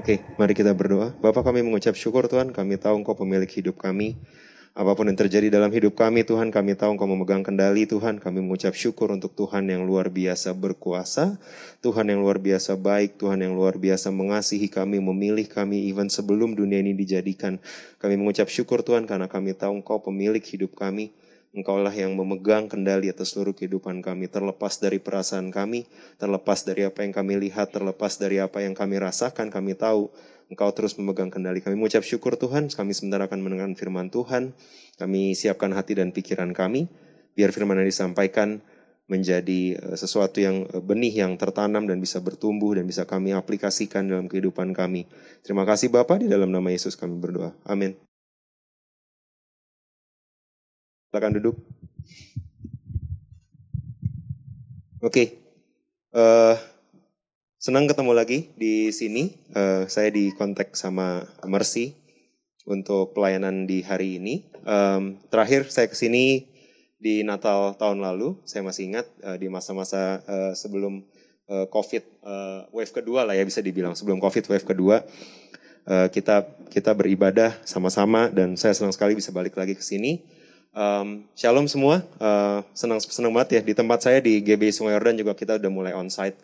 Oke, mari kita berdoa. Bapak kami mengucap syukur Tuhan, kami tahu Engkau pemilik hidup kami. Apa pun yang terjadi dalam hidup kami Tuhan, kami tahu Engkau memegang kendali Tuhan. Kami mengucap syukur untuk Tuhan yang luar biasa berkuasa, Tuhan yang luar biasa baik, Tuhan yang luar biasa mengasihi kami, memilih kami even sebelum dunia ini dijadikan. Kami mengucap syukur Tuhan karena kami tahu Engkau pemilik hidup kami. Engkaulah yang memegang kendali atas seluruh kehidupan kami, terlepas dari perasaan kami, terlepas dari apa yang kami lihat, terlepas dari apa yang kami rasakan, kami tahu Engkau terus memegang kendali. Kami mengucap syukur Tuhan, kami sebentar akan mendengarkan firman Tuhan, kami siapkan hati dan pikiran kami, biar firman yang disampaikan menjadi eh, sesuatu yang eh, benih yang tertanam dan bisa bertumbuh dan bisa kami aplikasikan dalam kehidupan kami. Terima kasih Bapak, di dalam nama Yesus kami berdoa. Amin. Silakan duduk. Oke, uh, senang ketemu lagi di sini. Uh, saya di kontak sama Mercy untuk pelayanan di hari ini. Um, terakhir saya ke sini di Natal tahun lalu. Saya masih ingat uh, di masa-masa uh, sebelum uh, COVID uh, wave kedua lah ya bisa dibilang sebelum COVID wave kedua. Uh, kita kita beribadah sama-sama dan saya senang sekali bisa balik lagi ke sini Um, shalom semua, uh, senang senang banget ya di tempat saya di GB Sungai Yordan juga kita udah mulai onsite.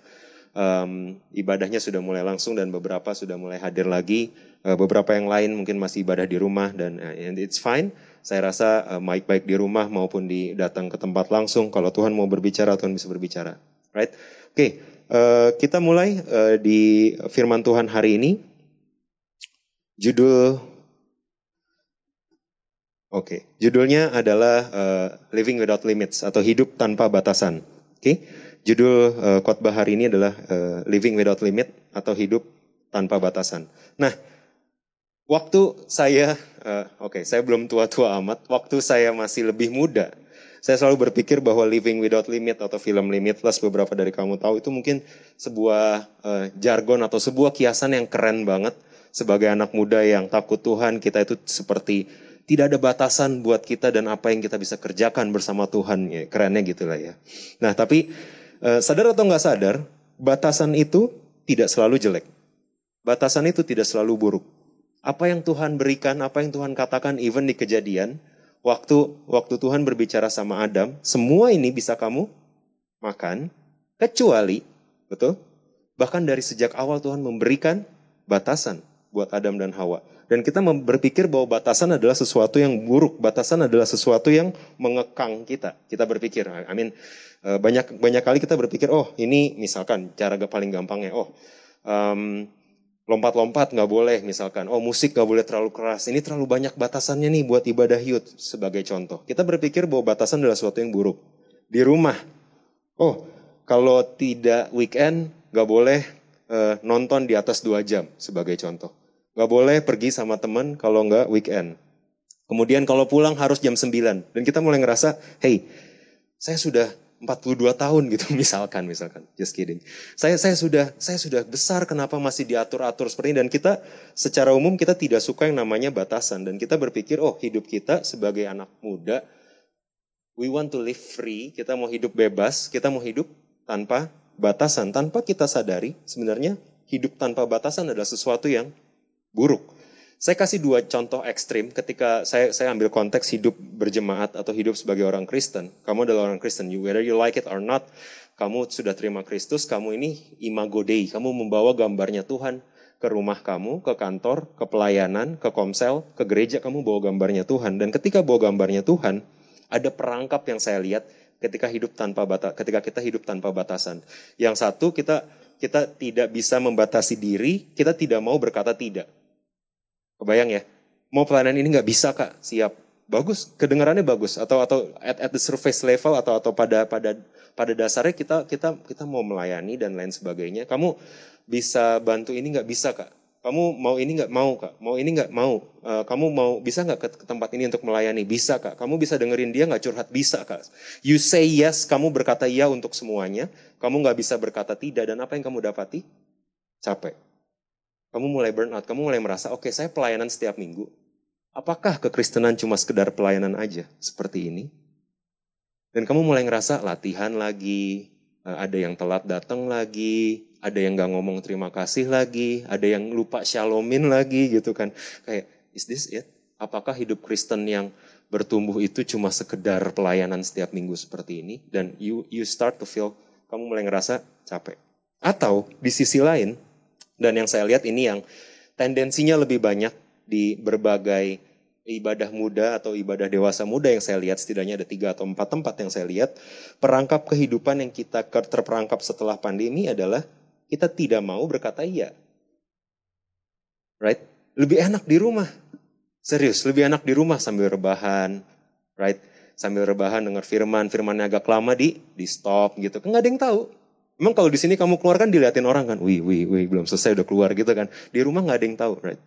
Um, ibadahnya sudah mulai langsung dan beberapa sudah mulai hadir lagi. Uh, beberapa yang lain mungkin masih ibadah di rumah dan uh, and it's fine. Saya rasa baik-baik di rumah maupun di datang ke tempat langsung. Kalau Tuhan mau berbicara, Tuhan bisa berbicara. Right? Oke, okay, uh, kita mulai uh, di Firman Tuhan hari ini. Judul Oke, okay. judulnya adalah uh, Living Without Limits atau Hidup Tanpa Batasan. Oke, okay. judul uh, khotbah hari ini adalah uh, Living Without Limit atau Hidup Tanpa Batasan. Nah, waktu saya, uh, oke, okay, saya belum tua-tua amat. Waktu saya masih lebih muda, saya selalu berpikir bahwa Living Without Limit atau film Limitless beberapa dari kamu tahu itu mungkin sebuah uh, jargon atau sebuah kiasan yang keren banget sebagai anak muda yang takut Tuhan kita itu seperti tidak ada batasan buat kita dan apa yang kita bisa kerjakan bersama Tuhan. Ya, kerennya gitulah ya. Nah tapi eh, sadar atau nggak sadar, batasan itu tidak selalu jelek. Batasan itu tidak selalu buruk. Apa yang Tuhan berikan, apa yang Tuhan katakan, even di kejadian, waktu waktu Tuhan berbicara sama Adam, semua ini bisa kamu makan, kecuali, betul? Bahkan dari sejak awal Tuhan memberikan batasan buat Adam dan Hawa. Dan kita berpikir bahwa batasan adalah sesuatu yang buruk, batasan adalah sesuatu yang mengekang kita. Kita berpikir, I mean, eh, banyak banyak kali kita berpikir, oh ini misalkan cara paling gampangnya, oh um, lompat-lompat nggak boleh misalkan, oh musik nggak boleh terlalu keras, ini terlalu banyak batasannya nih buat ibadah youth sebagai contoh. Kita berpikir bahwa batasan adalah sesuatu yang buruk. Di rumah, oh kalau tidak weekend nggak boleh uh, nonton di atas dua jam sebagai contoh Nggak boleh pergi sama teman kalau nggak weekend. Kemudian kalau pulang harus jam 9. Dan kita mulai ngerasa, hey, saya sudah 42 tahun gitu misalkan misalkan. Just kidding. Saya saya sudah saya sudah besar kenapa masih diatur atur seperti ini. Dan kita secara umum kita tidak suka yang namanya batasan. Dan kita berpikir oh hidup kita sebagai anak muda we want to live free. Kita mau hidup bebas kita mau hidup tanpa batasan. Tanpa kita sadari sebenarnya hidup tanpa batasan adalah sesuatu yang buruk. Saya kasih dua contoh ekstrim ketika saya saya ambil konteks hidup berjemaat atau hidup sebagai orang Kristen. Kamu adalah orang Kristen, you, whether you like it or not, kamu sudah terima Kristus, kamu ini imago Dei, kamu membawa gambarnya Tuhan ke rumah kamu, ke kantor, ke pelayanan, ke komsel, ke gereja, kamu bawa gambarnya Tuhan. Dan ketika bawa gambarnya Tuhan, ada perangkap yang saya lihat ketika hidup tanpa batas, ketika kita hidup tanpa batasan. Yang satu kita kita tidak bisa membatasi diri, kita tidak mau berkata tidak. Kebayang ya? Mau pelayanan ini nggak bisa kak, siap. Bagus, kedengarannya bagus. Atau atau at, at the surface level atau atau pada pada pada dasarnya kita kita kita mau melayani dan lain sebagainya. Kamu bisa bantu ini nggak bisa kak. Kamu mau ini nggak mau kak? Mau ini nggak mau? Uh, kamu mau bisa nggak ke, ke tempat ini untuk melayani? Bisa kak. Kamu bisa dengerin dia nggak curhat? Bisa kak. You say yes, kamu berkata iya untuk semuanya. Kamu nggak bisa berkata tidak. Dan apa yang kamu dapati? Capek. Kamu mulai burn out. Kamu mulai merasa, oke okay, saya pelayanan setiap minggu. Apakah kekristenan cuma sekedar pelayanan aja seperti ini? Dan kamu mulai ngerasa latihan lagi, eh, ada yang telat datang lagi, ada yang nggak ngomong terima kasih lagi, ada yang lupa shalomin lagi gitu kan. Kayak, is this it? Apakah hidup Kristen yang bertumbuh itu cuma sekedar pelayanan setiap minggu seperti ini? Dan you you start to feel, kamu mulai ngerasa capek. Atau di sisi lain, dan yang saya lihat ini yang tendensinya lebih banyak di berbagai ibadah muda atau ibadah dewasa muda yang saya lihat setidaknya ada tiga atau empat tempat yang saya lihat perangkap kehidupan yang kita terperangkap setelah pandemi adalah kita tidak mau berkata iya. Right? Lebih enak di rumah. Serius, lebih enak di rumah sambil rebahan. Right? Sambil rebahan dengar firman, firmannya agak lama di di stop gitu. Nggak ada yang tahu. Emang kalau di sini kamu keluar kan diliatin orang kan, wih, wih, wih, belum selesai udah keluar gitu kan. Di rumah nggak ada yang tahu, right?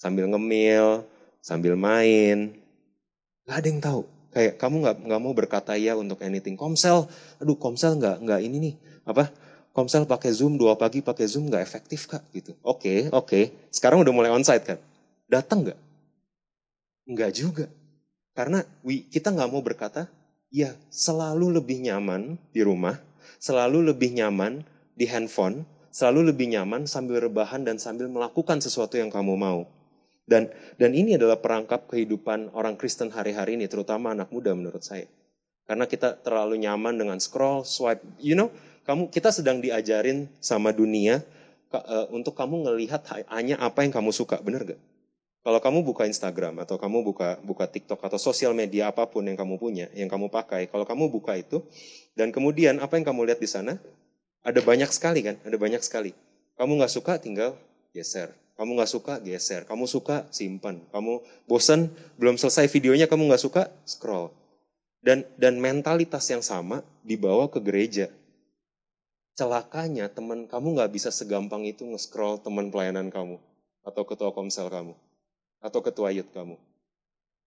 Sambil ngemil, sambil main, nggak ada yang tahu. Kayak kamu nggak nggak mau berkata ya untuk anything. Komsel, aduh komsel nggak nggak ini nih apa Komsel pakai Zoom dua pagi pakai Zoom nggak efektif kak gitu. Oke okay, oke. Okay. Sekarang udah mulai onsite kan. Datang nggak? Nggak juga. Karena we, kita nggak mau berkata, ya selalu lebih nyaman di rumah, selalu lebih nyaman di handphone, selalu lebih nyaman sambil rebahan dan sambil melakukan sesuatu yang kamu mau. Dan dan ini adalah perangkap kehidupan orang Kristen hari-hari ini, terutama anak muda menurut saya. Karena kita terlalu nyaman dengan scroll, swipe, you know, kamu kita sedang diajarin sama dunia uh, untuk kamu ngelihat hanya apa yang kamu suka, bener gak? Kalau kamu buka Instagram atau kamu buka buka TikTok atau sosial media apa pun yang kamu punya, yang kamu pakai, kalau kamu buka itu dan kemudian apa yang kamu lihat di sana ada banyak sekali kan, ada banyak sekali. Kamu nggak suka tinggal geser, kamu nggak suka geser, kamu suka simpan, kamu bosan belum selesai videonya kamu nggak suka scroll. Dan dan mentalitas yang sama dibawa ke gereja. Celakanya teman kamu nggak bisa segampang itu nge-scroll teman pelayanan kamu atau ketua komsel kamu atau ketua youth kamu.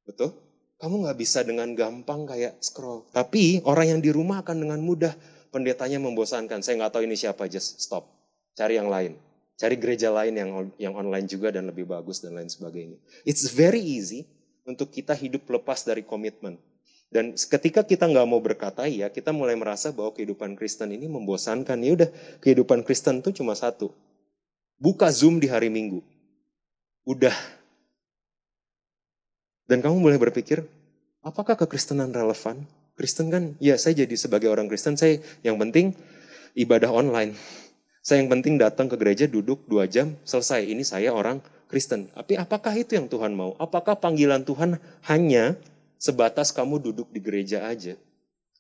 Betul? Kamu nggak bisa dengan gampang kayak scroll. Tapi orang yang di rumah akan dengan mudah pendetanya membosankan. Saya nggak tahu ini siapa, just stop. Cari yang lain. Cari gereja lain yang yang online juga dan lebih bagus dan lain sebagainya. It's very easy untuk kita hidup lepas dari komitmen. Dan ketika kita nggak mau berkata ya, kita mulai merasa bahwa kehidupan Kristen ini membosankan. Ya udah, kehidupan Kristen itu cuma satu. Buka Zoom di hari Minggu. Udah. Dan kamu mulai berpikir, apakah kekristenan relevan? Kristen kan, ya saya jadi sebagai orang Kristen, saya yang penting ibadah online. Saya yang penting datang ke gereja, duduk dua jam, selesai. Ini saya orang Kristen. Tapi apakah itu yang Tuhan mau? Apakah panggilan Tuhan hanya sebatas kamu duduk di gereja aja.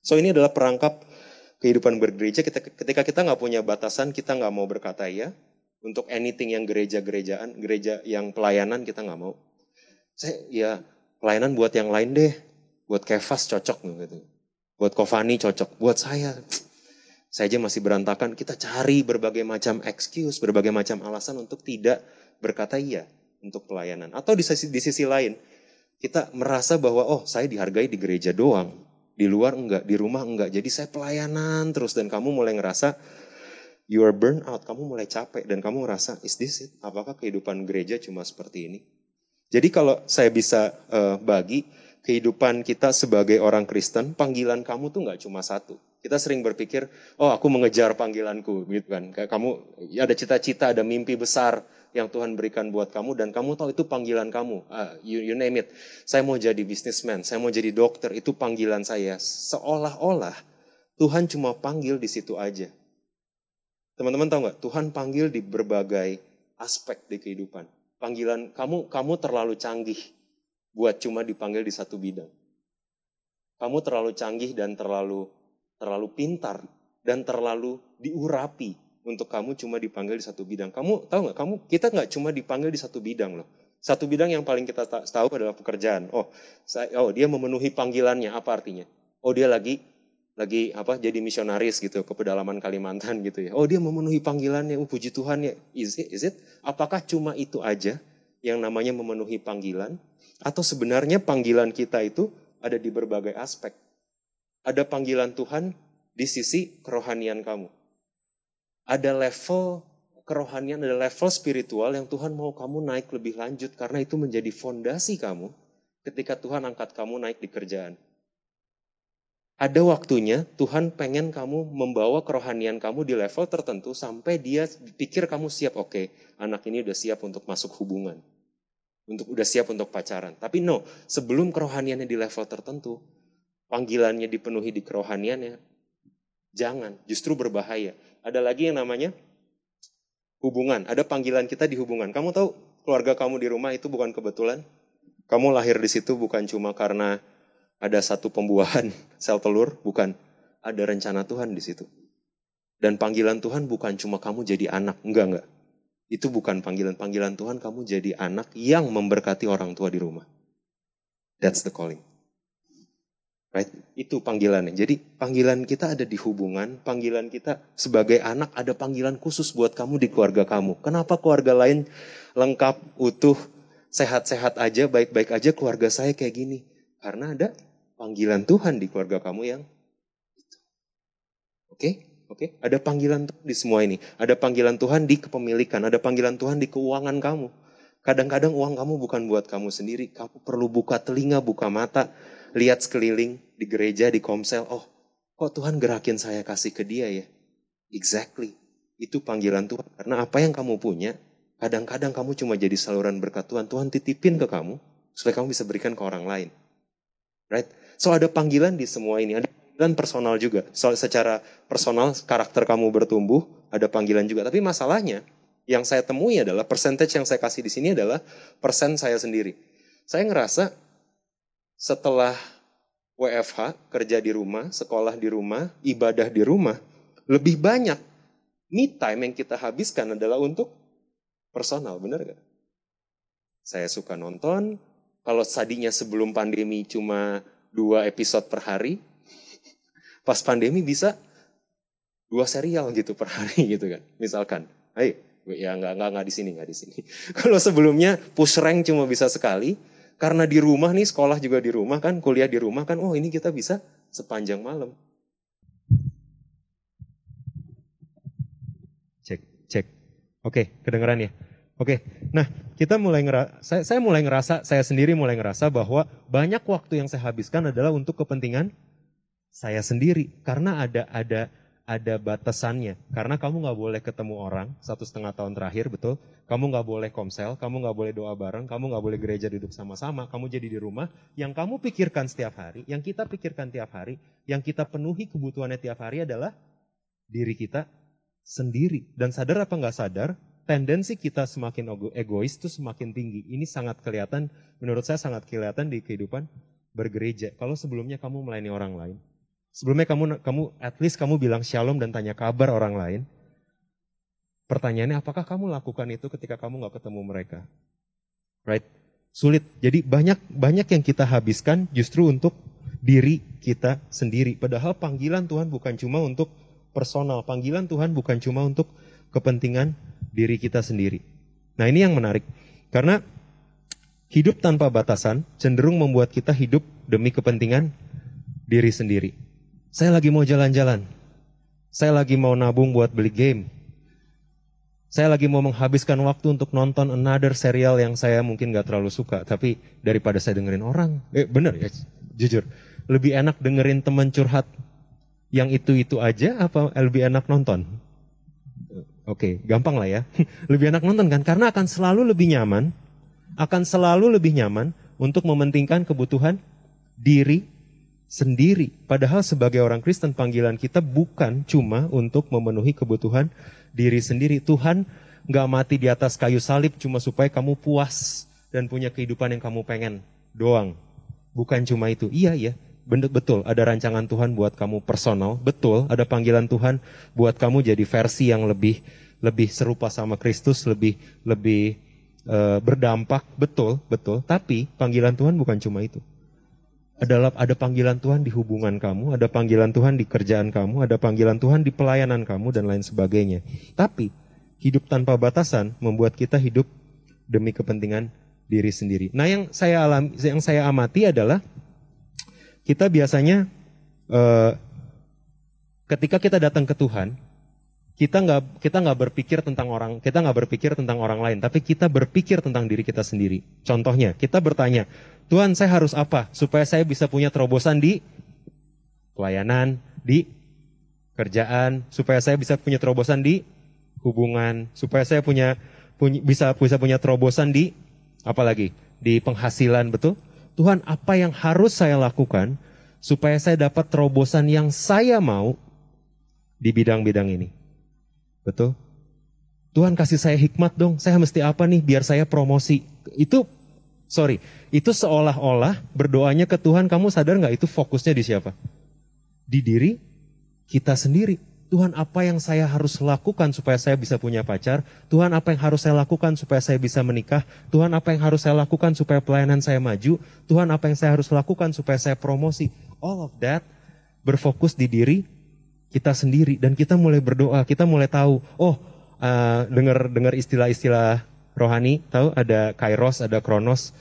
So ini adalah perangkap kehidupan bergereja. Ketika kita nggak punya batasan, kita nggak mau berkata ya. Untuk anything yang gereja-gerejaan, gereja yang pelayanan kita nggak mau. Saya ya pelayanan buat yang lain deh. Buat Kevas cocok gitu. Buat Kovani cocok. Buat saya, saya aja masih berantakan. Kita cari berbagai macam excuse, berbagai macam alasan untuk tidak berkata iya untuk pelayanan. Atau di sisi, di sisi lain, kita merasa bahwa oh saya dihargai di gereja doang, di luar enggak, di rumah enggak. Jadi saya pelayanan terus dan kamu mulai ngerasa you are burn out, kamu mulai capek dan kamu ngerasa is this it? Apakah kehidupan gereja cuma seperti ini? Jadi kalau saya bisa uh, bagi kehidupan kita sebagai orang Kristen, panggilan kamu tuh nggak cuma satu. Kita sering berpikir, oh aku mengejar panggilanku, gitu kan? Kayak kamu ya ada cita-cita, ada mimpi besar, yang Tuhan berikan buat kamu dan kamu tahu itu panggilan kamu. Uh, you, you name it. Saya mau jadi businessman, saya mau jadi dokter, itu panggilan saya. Seolah-olah Tuhan cuma panggil di situ aja. Teman-teman tahu nggak? Tuhan panggil di berbagai aspek di kehidupan. Panggilan kamu kamu terlalu canggih buat cuma dipanggil di satu bidang. Kamu terlalu canggih dan terlalu terlalu pintar dan terlalu diurapi untuk kamu cuma dipanggil di satu bidang. Kamu tahu nggak? Kamu kita nggak cuma dipanggil di satu bidang loh. Satu bidang yang paling kita tahu adalah pekerjaan. Oh, saya, oh dia memenuhi panggilannya. Apa artinya? Oh dia lagi lagi apa jadi misionaris gitu ke pedalaman Kalimantan gitu ya. Oh dia memenuhi panggilannya, oh, puji Tuhan ya. Is it, is it? Apakah cuma itu aja yang namanya memenuhi panggilan? Atau sebenarnya panggilan kita itu ada di berbagai aspek. Ada panggilan Tuhan di sisi kerohanian kamu. Ada level kerohanian, ada level spiritual yang Tuhan mau kamu naik lebih lanjut karena itu menjadi fondasi kamu ketika Tuhan angkat kamu naik di kerjaan. Ada waktunya Tuhan pengen kamu membawa kerohanian kamu di level tertentu sampai dia pikir kamu siap. Oke, anak ini udah siap untuk masuk hubungan. Untuk udah siap untuk pacaran. Tapi no, sebelum kerohaniannya di level tertentu, panggilannya dipenuhi di kerohaniannya, jangan, justru berbahaya. Ada lagi yang namanya hubungan. Ada panggilan kita di hubungan. Kamu tahu keluarga kamu di rumah itu bukan kebetulan. Kamu lahir di situ bukan cuma karena ada satu pembuahan sel telur, bukan. Ada rencana Tuhan di situ. Dan panggilan Tuhan bukan cuma kamu jadi anak, enggak enggak. Itu bukan panggilan panggilan Tuhan kamu jadi anak yang memberkati orang tua di rumah. That's the calling. Right? Itu panggilannya. Jadi panggilan kita ada di hubungan, panggilan kita sebagai anak ada panggilan khusus buat kamu di keluarga kamu. Kenapa keluarga lain lengkap, utuh, sehat-sehat aja, baik-baik aja keluarga saya kayak gini? Karena ada panggilan Tuhan di keluarga kamu yang itu. Oke? Oke? Ada panggilan di semua ini. Ada panggilan Tuhan di kepemilikan, ada panggilan Tuhan di keuangan kamu. Kadang-kadang uang kamu bukan buat kamu sendiri. Kamu perlu buka telinga, buka mata, lihat sekeliling di gereja, di komsel. Oh, kok Tuhan gerakin saya kasih ke dia ya? Exactly. Itu panggilan Tuhan. Karena apa yang kamu punya, kadang-kadang kamu cuma jadi saluran berkat Tuhan. Tuhan titipin ke kamu, supaya kamu bisa berikan ke orang lain. Right? So ada panggilan di semua ini. Ada panggilan personal juga. So secara personal karakter kamu bertumbuh, ada panggilan juga. Tapi masalahnya yang saya temui adalah percentage yang saya kasih di sini adalah persen saya sendiri. Saya ngerasa setelah WFH, kerja di rumah, sekolah di rumah, ibadah di rumah, lebih banyak me time yang kita habiskan adalah untuk personal, benar gak? Saya suka nonton, kalau tadinya sebelum pandemi cuma dua episode per hari, pas pandemi bisa dua serial gitu per hari gitu kan. Misalkan, ayo, ya nggak nggak nggak di sini nggak di sini. Kalau sebelumnya push rank cuma bisa sekali, karena di rumah nih sekolah juga di rumah kan, kuliah di rumah kan, oh ini kita bisa sepanjang malam. Cek, cek. Oke, kedengeran ya? Oke, nah kita mulai ngerasa, saya, saya mulai ngerasa, saya sendiri mulai ngerasa bahwa banyak waktu yang saya habiskan adalah untuk kepentingan saya sendiri, karena ada ada ada batasannya. Karena kamu nggak boleh ketemu orang satu setengah tahun terakhir, betul? Kamu nggak boleh komsel, kamu nggak boleh doa bareng, kamu nggak boleh gereja duduk sama-sama, kamu jadi di rumah. Yang kamu pikirkan setiap hari, yang kita pikirkan tiap hari, yang kita penuhi kebutuhannya tiap hari adalah diri kita sendiri. Dan sadar apa nggak sadar, tendensi kita semakin egois itu semakin tinggi. Ini sangat kelihatan, menurut saya sangat kelihatan di kehidupan bergereja. Kalau sebelumnya kamu melayani orang lain, sebelumnya kamu kamu at least kamu bilang shalom dan tanya kabar orang lain. Pertanyaannya apakah kamu lakukan itu ketika kamu nggak ketemu mereka? Right? Sulit. Jadi banyak banyak yang kita habiskan justru untuk diri kita sendiri. Padahal panggilan Tuhan bukan cuma untuk personal. Panggilan Tuhan bukan cuma untuk kepentingan diri kita sendiri. Nah ini yang menarik. Karena hidup tanpa batasan cenderung membuat kita hidup demi kepentingan diri sendiri. Saya lagi mau jalan-jalan. Saya lagi mau nabung buat beli game. Saya lagi mau menghabiskan waktu untuk nonton another serial yang saya mungkin gak terlalu suka. Tapi daripada saya dengerin orang. Eh bener ya, jujur. Lebih enak dengerin teman curhat yang itu-itu aja apa lebih enak nonton? Oke, okay, gampang lah ya. lebih enak nonton kan? Karena akan selalu lebih nyaman, akan selalu lebih nyaman untuk mementingkan kebutuhan diri sendiri. Padahal sebagai orang Kristen panggilan kita bukan cuma untuk memenuhi kebutuhan diri sendiri. Tuhan nggak mati di atas kayu salib cuma supaya kamu puas dan punya kehidupan yang kamu pengen doang. Bukan cuma itu. Iya ya, Bener betul, ada rancangan Tuhan buat kamu personal, betul, ada panggilan Tuhan buat kamu jadi versi yang lebih lebih serupa sama Kristus, lebih lebih uh, berdampak, betul, betul. Tapi panggilan Tuhan bukan cuma itu. adalah ada panggilan Tuhan di hubungan kamu, ada panggilan Tuhan di kerjaan kamu, ada panggilan Tuhan di pelayanan kamu dan lain sebagainya. Tapi hidup tanpa batasan membuat kita hidup demi kepentingan diri sendiri. Nah, yang saya alami, yang saya amati adalah kita biasanya uh, ketika kita datang ke Tuhan, kita nggak kita nggak berpikir tentang orang kita nggak berpikir tentang orang lain tapi kita berpikir tentang diri kita sendiri. Contohnya kita bertanya Tuhan saya harus apa supaya saya bisa punya terobosan di pelayanan di kerjaan supaya saya bisa punya terobosan di hubungan supaya saya punya, punya bisa bisa punya terobosan di apa lagi di penghasilan betul Tuhan apa yang harus saya lakukan supaya saya dapat terobosan yang saya mau di bidang-bidang ini Betul? Tuhan kasih saya hikmat dong, saya mesti apa nih biar saya promosi. Itu, sorry, itu seolah-olah berdoanya ke Tuhan, kamu sadar nggak itu fokusnya di siapa? Di diri kita sendiri. Tuhan apa yang saya harus lakukan supaya saya bisa punya pacar? Tuhan apa yang harus saya lakukan supaya saya bisa menikah? Tuhan apa yang harus saya lakukan supaya pelayanan saya maju? Tuhan apa yang saya harus lakukan supaya saya promosi? All of that berfokus di diri kita sendiri dan kita mulai berdoa, kita mulai tahu, oh uh, dengar dengar istilah-istilah rohani, tahu ada kairos, ada kronos.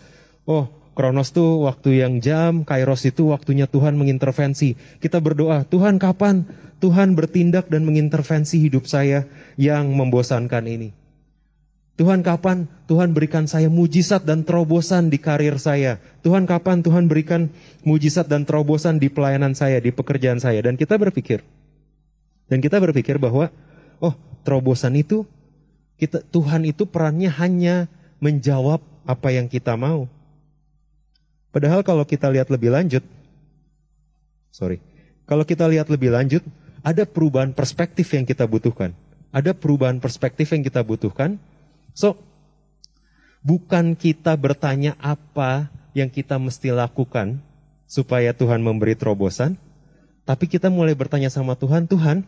Oh, kronos tuh waktu yang jam, kairos itu waktunya Tuhan mengintervensi. Kita berdoa, Tuhan kapan Tuhan bertindak dan mengintervensi hidup saya yang membosankan ini? Tuhan kapan Tuhan berikan saya mujizat dan terobosan di karir saya? Tuhan kapan Tuhan berikan mujizat dan terobosan di pelayanan saya, di pekerjaan saya? Dan kita berpikir, dan kita berpikir bahwa oh, terobosan itu kita Tuhan itu perannya hanya menjawab apa yang kita mau. Padahal kalau kita lihat lebih lanjut sorry. Kalau kita lihat lebih lanjut, ada perubahan perspektif yang kita butuhkan. Ada perubahan perspektif yang kita butuhkan. So, bukan kita bertanya apa yang kita mesti lakukan supaya Tuhan memberi terobosan, tapi kita mulai bertanya sama Tuhan, Tuhan,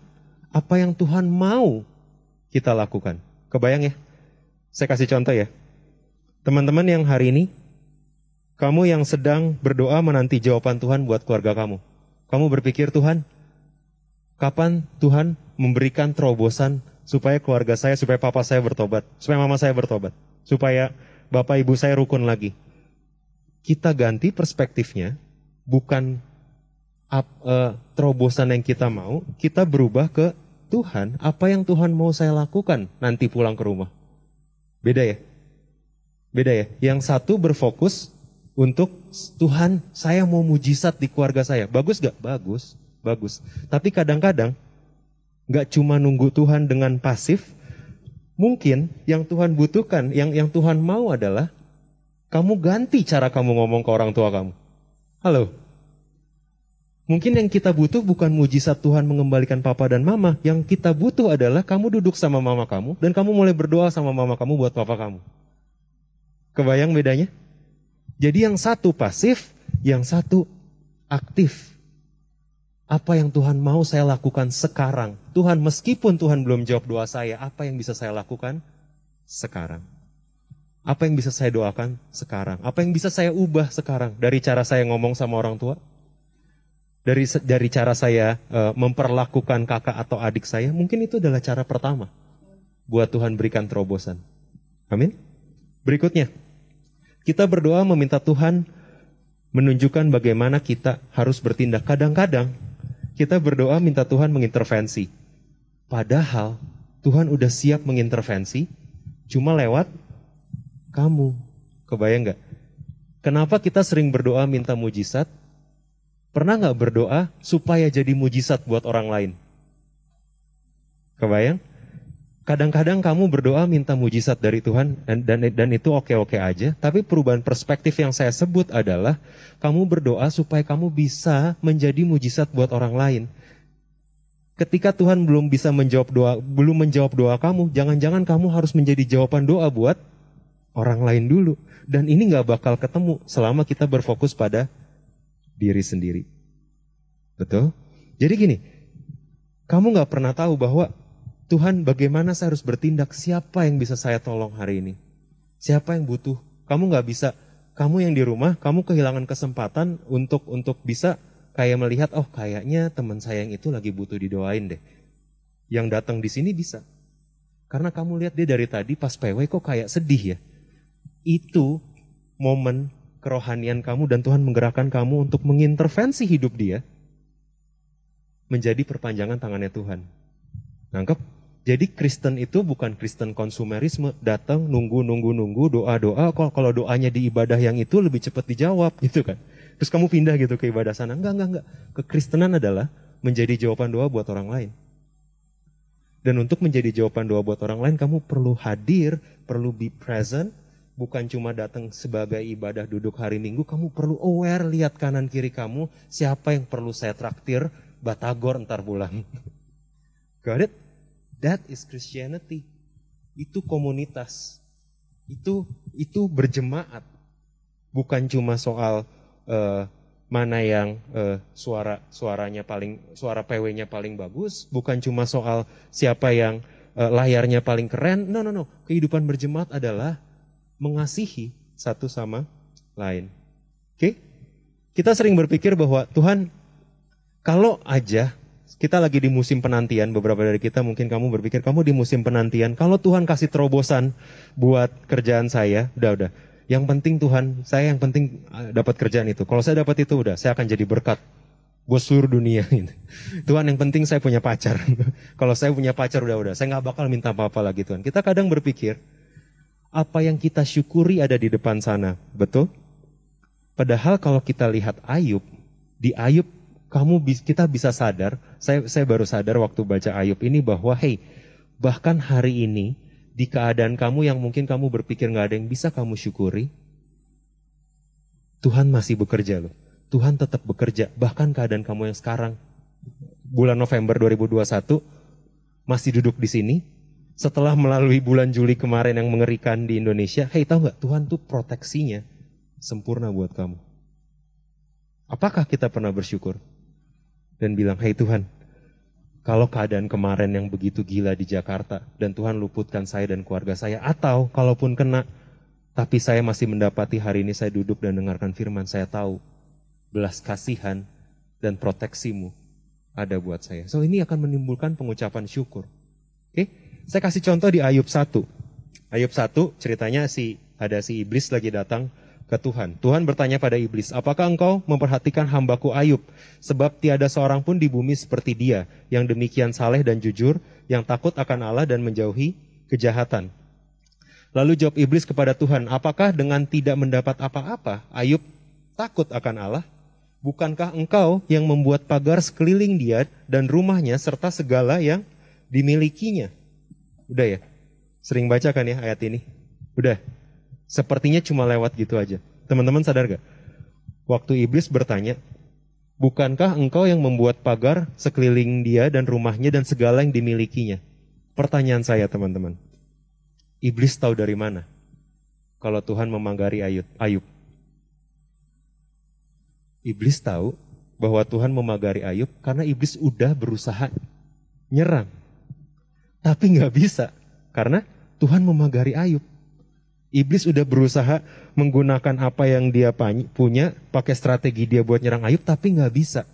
apa yang Tuhan mau kita lakukan. Kebayang ya? Saya kasih contoh ya. Teman-teman yang hari ini, kamu yang sedang berdoa menanti jawaban Tuhan buat keluarga kamu. Kamu berpikir Tuhan, kapan Tuhan memberikan terobosan supaya keluarga saya, supaya papa saya bertobat, supaya mama saya bertobat, supaya bapak ibu saya rukun lagi. Kita ganti perspektifnya, bukan up, uh, terobosan yang kita mau, kita berubah ke Tuhan, apa yang Tuhan mau saya lakukan nanti pulang ke rumah? Beda ya? Beda ya? Yang satu berfokus untuk Tuhan, saya mau mujizat di keluarga saya. Bagus gak? Bagus, bagus. Tapi kadang-kadang gak cuma nunggu Tuhan dengan pasif. Mungkin yang Tuhan butuhkan, yang yang Tuhan mau adalah kamu ganti cara kamu ngomong ke orang tua kamu. Halo, Mungkin yang kita butuh bukan mujizat Tuhan mengembalikan papa dan mama. Yang kita butuh adalah kamu duduk sama mama kamu dan kamu mulai berdoa sama mama kamu buat papa kamu. Kebayang bedanya? Jadi yang satu pasif, yang satu aktif. Apa yang Tuhan mau saya lakukan sekarang? Tuhan meskipun Tuhan belum jawab doa saya, apa yang bisa saya lakukan sekarang? Apa yang bisa saya doakan sekarang? Apa yang bisa saya ubah sekarang dari cara saya ngomong sama orang tua? dari dari cara saya uh, memperlakukan kakak atau adik saya, mungkin itu adalah cara pertama buat Tuhan berikan terobosan. Amin. Berikutnya, kita berdoa meminta Tuhan menunjukkan bagaimana kita harus bertindak. Kadang-kadang kita berdoa minta Tuhan mengintervensi. Padahal Tuhan udah siap mengintervensi, cuma lewat kamu. Kebayang nggak? Kenapa kita sering berdoa minta mujizat, Pernah nggak berdoa supaya jadi mujizat buat orang lain? Kebayang? Kadang-kadang kamu berdoa minta mujizat dari Tuhan dan dan, dan itu oke-oke aja, tapi perubahan perspektif yang saya sebut adalah kamu berdoa supaya kamu bisa menjadi mujizat buat orang lain. Ketika Tuhan belum bisa menjawab doa, belum menjawab doa kamu, jangan-jangan kamu harus menjadi jawaban doa buat orang lain dulu. Dan ini nggak bakal ketemu selama kita berfokus pada diri sendiri. Betul? Jadi gini, kamu gak pernah tahu bahwa Tuhan bagaimana saya harus bertindak, siapa yang bisa saya tolong hari ini? Siapa yang butuh? Kamu gak bisa, kamu yang di rumah, kamu kehilangan kesempatan untuk untuk bisa kayak melihat, oh kayaknya teman saya yang itu lagi butuh didoain deh. Yang datang di sini bisa. Karena kamu lihat dia dari tadi pas PW kok kayak sedih ya. Itu momen kerohanian kamu dan Tuhan menggerakkan kamu untuk mengintervensi hidup dia menjadi perpanjangan tangannya Tuhan. Nangkep? Jadi Kristen itu bukan Kristen konsumerisme, datang nunggu nunggu nunggu doa doa. Kalau kalau doanya di ibadah yang itu lebih cepat dijawab gitu kan. Terus kamu pindah gitu ke ibadah sana. Enggak enggak enggak. Kekristenan adalah menjadi jawaban doa buat orang lain. Dan untuk menjadi jawaban doa buat orang lain, kamu perlu hadir, perlu be present, bukan cuma datang sebagai ibadah duduk hari Minggu, kamu perlu aware, lihat kanan kiri kamu, siapa yang perlu saya traktir, batagor entar pulang. Got it? That is Christianity. Itu komunitas. Itu itu berjemaat. Bukan cuma soal uh, mana yang uh, suara suaranya paling suara PW-nya paling bagus, bukan cuma soal siapa yang uh, layarnya paling keren. No no no, kehidupan berjemaat adalah mengasihi satu sama lain. Oke? Okay? Kita sering berpikir bahwa Tuhan kalau aja kita lagi di musim penantian, beberapa dari kita mungkin kamu berpikir kamu di musim penantian, kalau Tuhan kasih terobosan buat kerjaan saya, udah udah yang penting Tuhan, saya yang penting uh, dapat kerjaan itu. Kalau saya dapat itu udah, saya akan jadi berkat buat seluruh dunia. Tuhan yang penting saya punya pacar. Kalau saya punya pacar udah udah, saya nggak bakal minta apa-apa lagi Tuhan. Kita kadang berpikir apa yang kita syukuri ada di depan sana, betul? Padahal kalau kita lihat Ayub, di Ayub kamu kita bisa sadar, saya saya baru sadar waktu baca Ayub ini bahwa hey, bahkan hari ini di keadaan kamu yang mungkin kamu berpikir nggak ada yang bisa kamu syukuri, Tuhan masih bekerja loh. Tuhan tetap bekerja. Bahkan keadaan kamu yang sekarang, bulan November 2021, masih duduk di sini, setelah melalui bulan Juli kemarin yang mengerikan di Indonesia, hei tahu nggak Tuhan tuh proteksinya sempurna buat kamu. Apakah kita pernah bersyukur dan bilang, hei Tuhan, kalau keadaan kemarin yang begitu gila di Jakarta dan Tuhan luputkan saya dan keluarga saya atau kalaupun kena tapi saya masih mendapati hari ini saya duduk dan dengarkan firman saya tahu belas kasihan dan proteksimu ada buat saya. So ini akan menimbulkan pengucapan syukur. Oke, saya kasih contoh di Ayub 1. Ayub 1 ceritanya si ada si iblis lagi datang ke Tuhan. Tuhan bertanya pada iblis, apakah engkau memperhatikan hambaku Ayub? Sebab tiada seorang pun di bumi seperti dia, yang demikian saleh dan jujur, yang takut akan Allah dan menjauhi kejahatan. Lalu jawab iblis kepada Tuhan, apakah dengan tidak mendapat apa-apa, Ayub takut akan Allah? Bukankah engkau yang membuat pagar sekeliling dia dan rumahnya serta segala yang dimilikinya? Udah ya? Sering baca kan ya ayat ini? Udah. Sepertinya cuma lewat gitu aja. Teman-teman sadar gak? Waktu iblis bertanya, bukankah engkau yang membuat pagar sekeliling dia dan rumahnya dan segala yang dimilikinya? Pertanyaan saya teman-teman. Iblis tahu dari mana? Kalau Tuhan memagari Ayub. Ayub. Iblis tahu bahwa Tuhan memagari Ayub karena iblis udah berusaha nyerang. Tapi nggak bisa karena Tuhan memagari Ayub. Iblis udah berusaha menggunakan apa yang dia punya, pakai strategi dia buat nyerang Ayub, tapi nggak bisa.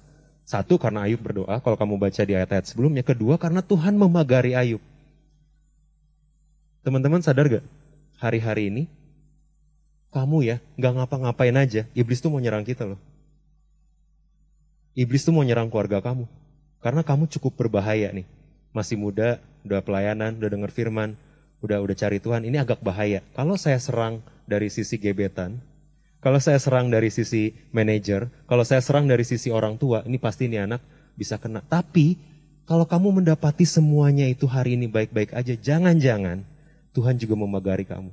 Satu, karena Ayub berdoa, kalau kamu baca di ayat-ayat sebelumnya. Kedua, karena Tuhan memagari Ayub. Teman-teman sadar gak? Hari-hari ini, kamu ya, nggak ngapa-ngapain aja, iblis tuh mau nyerang kita loh. Iblis tuh mau nyerang keluarga kamu. Karena kamu cukup berbahaya nih. Masih muda, udah pelayanan, udah denger firman, udah udah cari Tuhan, ini agak bahaya. Kalau saya serang dari sisi gebetan, kalau saya serang dari sisi manajer, kalau saya serang dari sisi orang tua, ini pasti ini anak bisa kena. Tapi kalau kamu mendapati semuanya itu hari ini baik-baik aja, jangan-jangan Tuhan juga memagari kamu.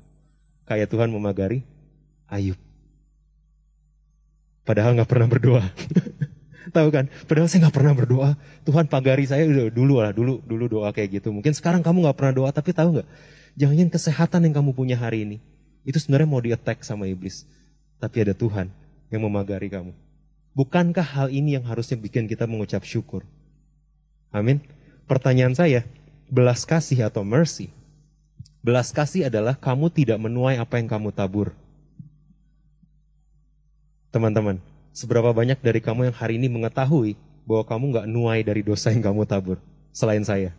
Kayak Tuhan memagari Ayub. Padahal nggak pernah berdoa. Tahu kan? Padahal saya nggak pernah berdoa. Tuhan pagari saya dulu lah, dulu dulu doa kayak gitu. Mungkin sekarang kamu nggak pernah doa, tapi tahu nggak? Jangan kesehatan yang kamu punya hari ini. Itu sebenarnya mau di-attack sama iblis. Tapi ada Tuhan yang memagari kamu. Bukankah hal ini yang harusnya bikin kita mengucap syukur? Amin. Pertanyaan saya, belas kasih atau mercy? Belas kasih adalah kamu tidak menuai apa yang kamu tabur. Teman-teman, seberapa banyak dari kamu yang hari ini mengetahui bahwa kamu nggak nuai dari dosa yang kamu tabur selain saya?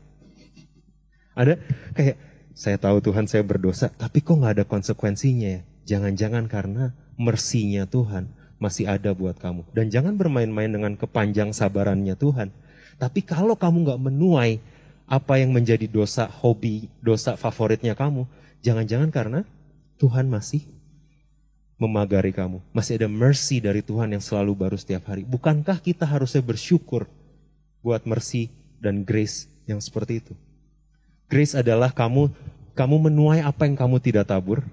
Ada kayak saya tahu Tuhan saya berdosa, tapi kok nggak ada konsekuensinya ya? Jangan-jangan karena mersinya Tuhan masih ada buat kamu. Dan jangan bermain-main dengan kepanjang sabarannya Tuhan. Tapi kalau kamu nggak menuai apa yang menjadi dosa hobi, dosa favoritnya kamu, jangan-jangan karena Tuhan masih memagari kamu. Masih ada mercy dari Tuhan yang selalu baru setiap hari. Bukankah kita harusnya bersyukur buat mercy dan grace yang seperti itu? Grace adalah kamu kamu menuai apa yang kamu tidak tabur.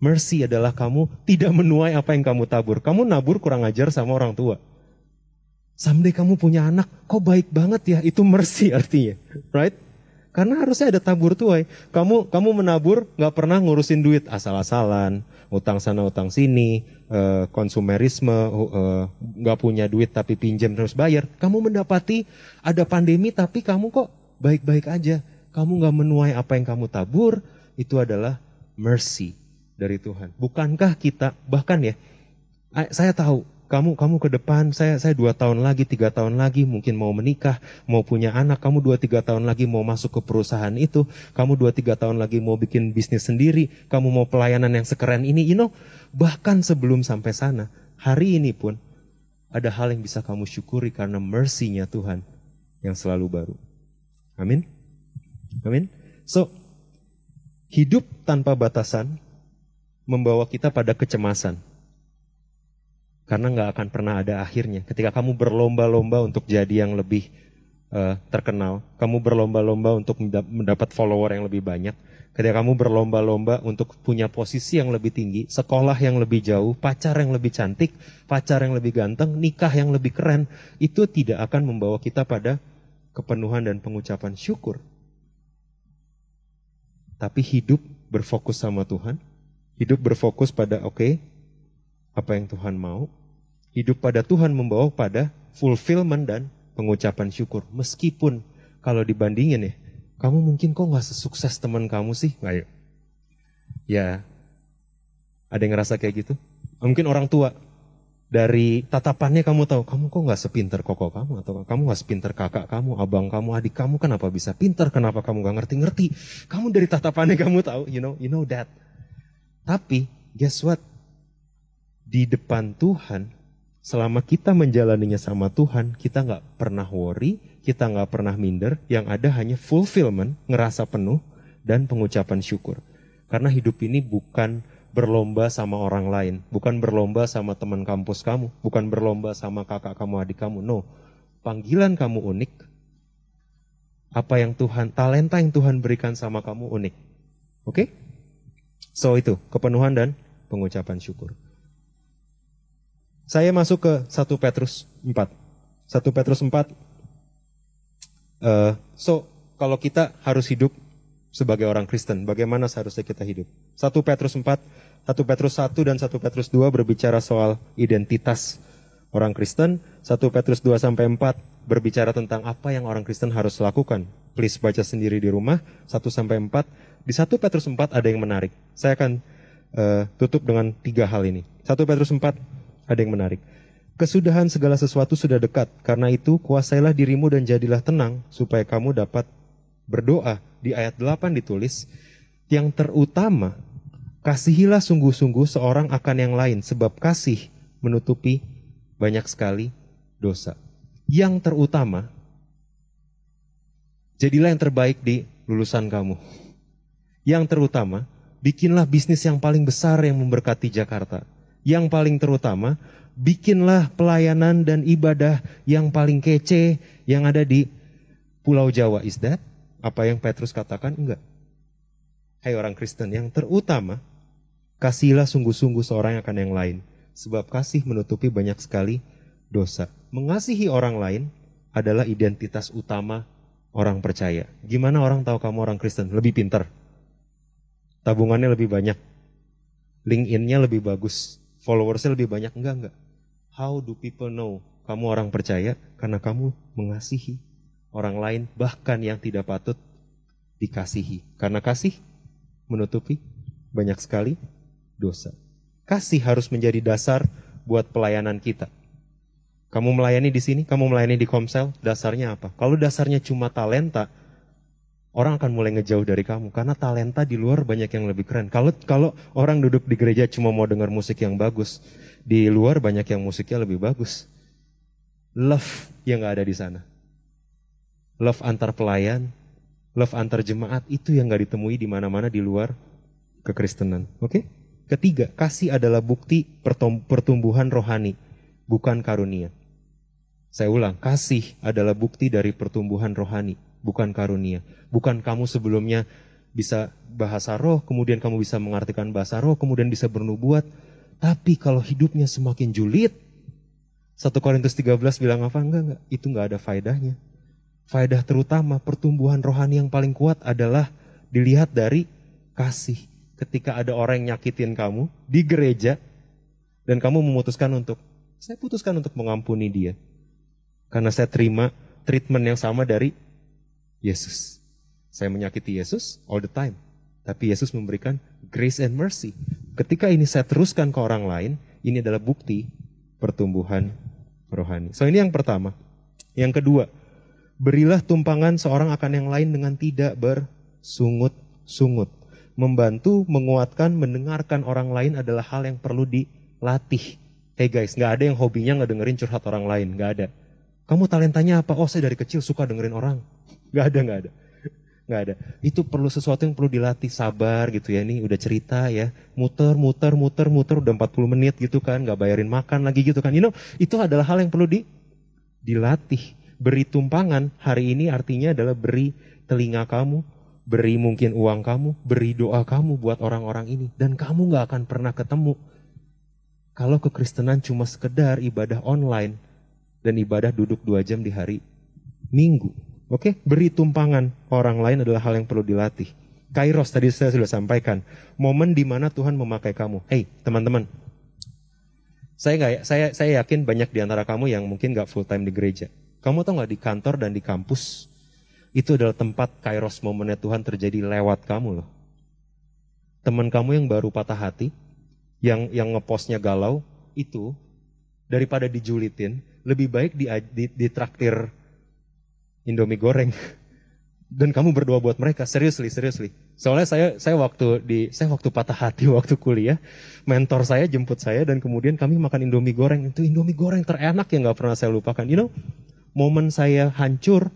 Mercy adalah kamu tidak menuai apa yang kamu tabur. Kamu nabur kurang ajar sama orang tua. Someday kamu punya anak, kok baik banget ya? Itu mercy artinya, right? Karena harusnya ada tabur tuai. Kamu kamu menabur nggak pernah ngurusin duit asal-asalan, utang sana utang sini, uh, konsumerisme, eh, nggak punya duit tapi pinjam terus bayar. Kamu mendapati ada pandemi tapi kamu kok baik-baik aja. Kamu nggak menuai apa yang kamu tabur, itu adalah mercy dari Tuhan. Bukankah kita bahkan ya, saya tahu kamu kamu ke depan saya saya dua tahun lagi tiga tahun lagi mungkin mau menikah mau punya anak kamu dua tiga tahun lagi mau masuk ke perusahaan itu kamu dua tiga tahun lagi mau bikin bisnis sendiri kamu mau pelayanan yang sekeren ini you know bahkan sebelum sampai sana hari ini pun ada hal yang bisa kamu syukuri karena mercy-nya Tuhan yang selalu baru amin amin so hidup tanpa batasan membawa kita pada kecemasan karena nggak akan pernah ada akhirnya. Ketika kamu berlomba-lomba untuk jadi yang lebih uh, terkenal, kamu berlomba-lomba untuk mendapat follower yang lebih banyak, ketika kamu berlomba-lomba untuk punya posisi yang lebih tinggi, sekolah yang lebih jauh, pacar yang lebih cantik, pacar yang lebih ganteng, nikah yang lebih keren, itu tidak akan membawa kita pada kepenuhan dan pengucapan syukur. Tapi hidup berfokus sama Tuhan, hidup berfokus pada oke, okay, apa yang Tuhan mau. Hidup pada Tuhan membawa pada fulfillment dan pengucapan syukur. Meskipun kalau dibandingin ya, kamu mungkin kok nggak sesukses teman kamu sih? Ayo. Ya, ada yang ngerasa kayak gitu? Mungkin orang tua dari tatapannya kamu tahu kamu kok nggak sepinter koko kamu atau kamu nggak sepinter kakak kamu, abang kamu, adik kamu kenapa bisa pinter? Kenapa kamu nggak ngerti-ngerti? Kamu dari tatapannya kamu tahu, you know, you know that. Tapi guess what? di depan Tuhan, selama kita menjalaninya sama Tuhan, kita nggak pernah worry, kita nggak pernah minder, yang ada hanya fulfillment, ngerasa penuh, dan pengucapan syukur. Karena hidup ini bukan berlomba sama orang lain, bukan berlomba sama teman kampus kamu, bukan berlomba sama kakak kamu, adik kamu. No, panggilan kamu unik. Apa yang Tuhan, talenta yang Tuhan berikan sama kamu unik. Oke? Okay? So itu, kepenuhan dan pengucapan syukur. Saya masuk ke 1 Petrus 4. 1 Petrus 4. Uh, eh, so, kalau kita harus hidup sebagai orang Kristen, bagaimana seharusnya kita hidup? 1 Petrus 4, 1 Petrus 1 dan 1 Petrus 2 berbicara soal identitas orang Kristen. 1 Petrus 2 sampai 4 berbicara tentang apa yang orang Kristen harus lakukan. Please baca sendiri di rumah 1 sampai 4. Di 1 Petrus 4 ada yang menarik. Saya akan uh, tutup dengan tiga hal ini. 1 Petrus 4 ada yang menarik. Kesudahan segala sesuatu sudah dekat. Karena itu, kuasailah dirimu dan jadilah tenang supaya kamu dapat berdoa. Di ayat 8 ditulis, yang terutama, kasihilah sungguh-sungguh seorang akan yang lain, sebab kasih menutupi banyak sekali dosa. Yang terutama, jadilah yang terbaik di lulusan kamu. Yang terutama, bikinlah bisnis yang paling besar yang memberkati Jakarta yang paling terutama, bikinlah pelayanan dan ibadah yang paling kece yang ada di Pulau Jawa. Is that? Apa yang Petrus katakan? Enggak. Hai orang Kristen, yang terutama, kasihlah sungguh-sungguh seorang akan yang lain. Sebab kasih menutupi banyak sekali dosa. Mengasihi orang lain adalah identitas utama orang percaya. Gimana orang tahu kamu orang Kristen? Lebih pintar. Tabungannya lebih banyak. LinkedIn-nya lebih bagus followersnya lebih banyak. Enggak, enggak. How do people know kamu orang percaya? Karena kamu mengasihi orang lain bahkan yang tidak patut dikasihi. Karena kasih menutupi banyak sekali dosa. Kasih harus menjadi dasar buat pelayanan kita. Kamu melayani di sini, kamu melayani di Komsel, dasarnya apa? Kalau dasarnya cuma talenta, orang akan mulai ngejauh dari kamu karena talenta di luar banyak yang lebih keren. Kalau kalau orang duduk di gereja cuma mau dengar musik yang bagus, di luar banyak yang musiknya lebih bagus. Love yang nggak ada di sana. Love antar pelayan, love antar jemaat itu yang nggak ditemui di mana-mana di luar kekristenan. Oke? Okay? Ketiga, kasih adalah bukti pertumbuhan rohani, bukan karunia. Saya ulang, kasih adalah bukti dari pertumbuhan rohani, bukan karunia. Bukan kamu sebelumnya bisa bahasa roh, kemudian kamu bisa mengartikan bahasa roh, kemudian bisa bernubuat. Tapi kalau hidupnya semakin julid, 1 Korintus 13 bilang apa? Enggak, enggak. Itu enggak ada faedahnya. Faedah terutama pertumbuhan rohani yang paling kuat adalah dilihat dari kasih ketika ada orang yang nyakitin kamu di gereja dan kamu memutuskan untuk saya putuskan untuk mengampuni dia karena saya terima treatment yang sama dari Yesus. Saya menyakiti Yesus all the time, tapi Yesus memberikan grace and mercy. Ketika ini saya teruskan ke orang lain, ini adalah bukti pertumbuhan rohani. So ini yang pertama. Yang kedua, berilah tumpangan seorang akan yang lain dengan tidak bersungut-sungut membantu, menguatkan, mendengarkan orang lain adalah hal yang perlu dilatih. Hey guys, nggak ada yang hobinya ngedengerin curhat orang lain, nggak ada. Kamu talentanya apa? Oh saya dari kecil suka dengerin orang. Nggak ada, nggak ada. Nggak ada. Itu perlu sesuatu yang perlu dilatih, sabar gitu ya. Ini udah cerita ya, muter, muter, muter, muter, udah 40 menit gitu kan, nggak bayarin makan lagi gitu kan. You know, itu adalah hal yang perlu di, dilatih. Beri tumpangan hari ini artinya adalah beri telinga kamu, beri mungkin uang kamu, beri doa kamu buat orang-orang ini. Dan kamu gak akan pernah ketemu. Kalau kekristenan cuma sekedar ibadah online dan ibadah duduk dua jam di hari minggu. Oke, beri tumpangan orang lain adalah hal yang perlu dilatih. Kairos tadi saya sudah sampaikan, momen di mana Tuhan memakai kamu. Hei, teman-teman, saya nggak, saya saya yakin banyak di antara kamu yang mungkin nggak full time di gereja. Kamu tahu nggak di kantor dan di kampus itu adalah tempat kairos momennya Tuhan terjadi lewat kamu loh. Teman kamu yang baru patah hati, yang yang ngepostnya galau, itu daripada dijulitin, lebih baik di, di, di traktir Indomie goreng. Dan kamu berdoa buat mereka, seriously, seriously. Soalnya saya saya waktu di saya waktu patah hati waktu kuliah, mentor saya jemput saya dan kemudian kami makan Indomie goreng. Itu Indomie goreng terenak yang nggak pernah saya lupakan. You know, momen saya hancur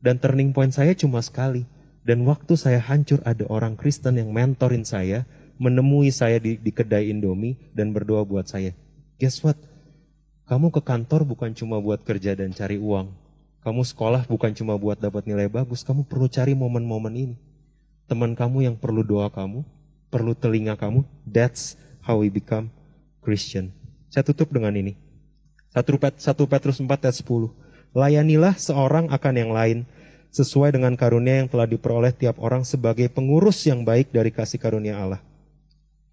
dan turning point saya cuma sekali. Dan waktu saya hancur ada orang Kristen yang mentorin saya, menemui saya di, di kedai Indomie dan berdoa buat saya. Guess what? Kamu ke kantor bukan cuma buat kerja dan cari uang. Kamu sekolah bukan cuma buat dapat nilai bagus. Kamu perlu cari momen-momen ini. Teman kamu yang perlu doa kamu, perlu telinga kamu. That's how we become Christian. Saya tutup dengan ini. 1 Petrus 4 ayat 10. Layanilah seorang akan yang lain sesuai dengan karunia yang telah diperoleh tiap orang sebagai pengurus yang baik dari kasih karunia Allah.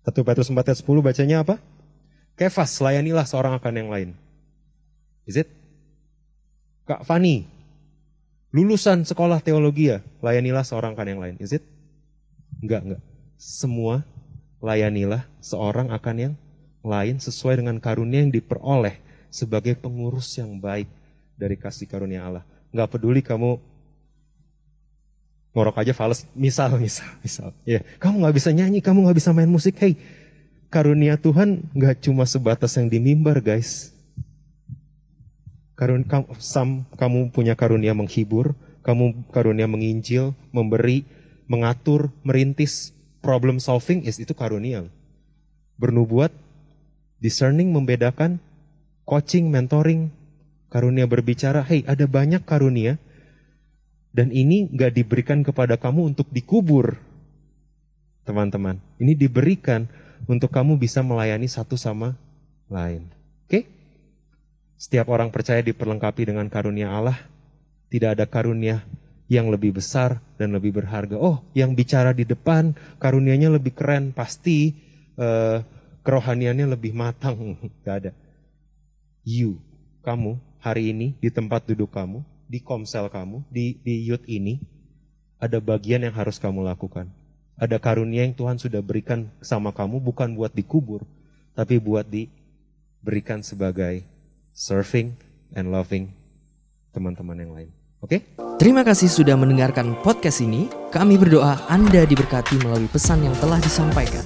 1 Petrus 4 ayat 10 bacanya apa? Kefas, layanilah seorang akan yang lain. Is it? Kak Fani, lulusan sekolah teologi ya, layanilah seorang akan yang lain. Is it? Enggak, enggak. Semua layanilah seorang akan yang lain sesuai dengan karunia yang diperoleh sebagai pengurus yang baik dari kasih karunia Allah. Nggak peduli kamu ngorok aja fals, misal, misal, misal. Ya, kamu nggak bisa nyanyi, kamu nggak bisa main musik. Hey, karunia Tuhan nggak cuma sebatas yang di mimbar, guys. Karun, kamu, sam, kamu punya karunia menghibur, kamu karunia menginjil, memberi, mengatur, merintis, problem solving is itu karunia. Bernubuat, discerning, membedakan, coaching, mentoring, karunia berbicara, hei ada banyak karunia dan ini gak diberikan kepada kamu untuk dikubur. Teman-teman, ini diberikan untuk kamu bisa melayani satu sama lain. Oke? Setiap orang percaya diperlengkapi dengan karunia Allah. Tidak ada karunia yang lebih besar dan lebih berharga. Oh, yang bicara di depan karunianya lebih keren, pasti uh, kerohaniannya lebih matang. Gak ada. You, kamu hari ini di tempat duduk kamu, di komsel kamu, di, di youth ini, ada bagian yang harus kamu lakukan. Ada karunia yang Tuhan sudah berikan sama kamu bukan buat dikubur, tapi buat di berikan sebagai serving and loving teman-teman yang lain. Oke? Terima kasih sudah mendengarkan podcast ini. Kami berdoa Anda diberkati melalui pesan yang telah disampaikan.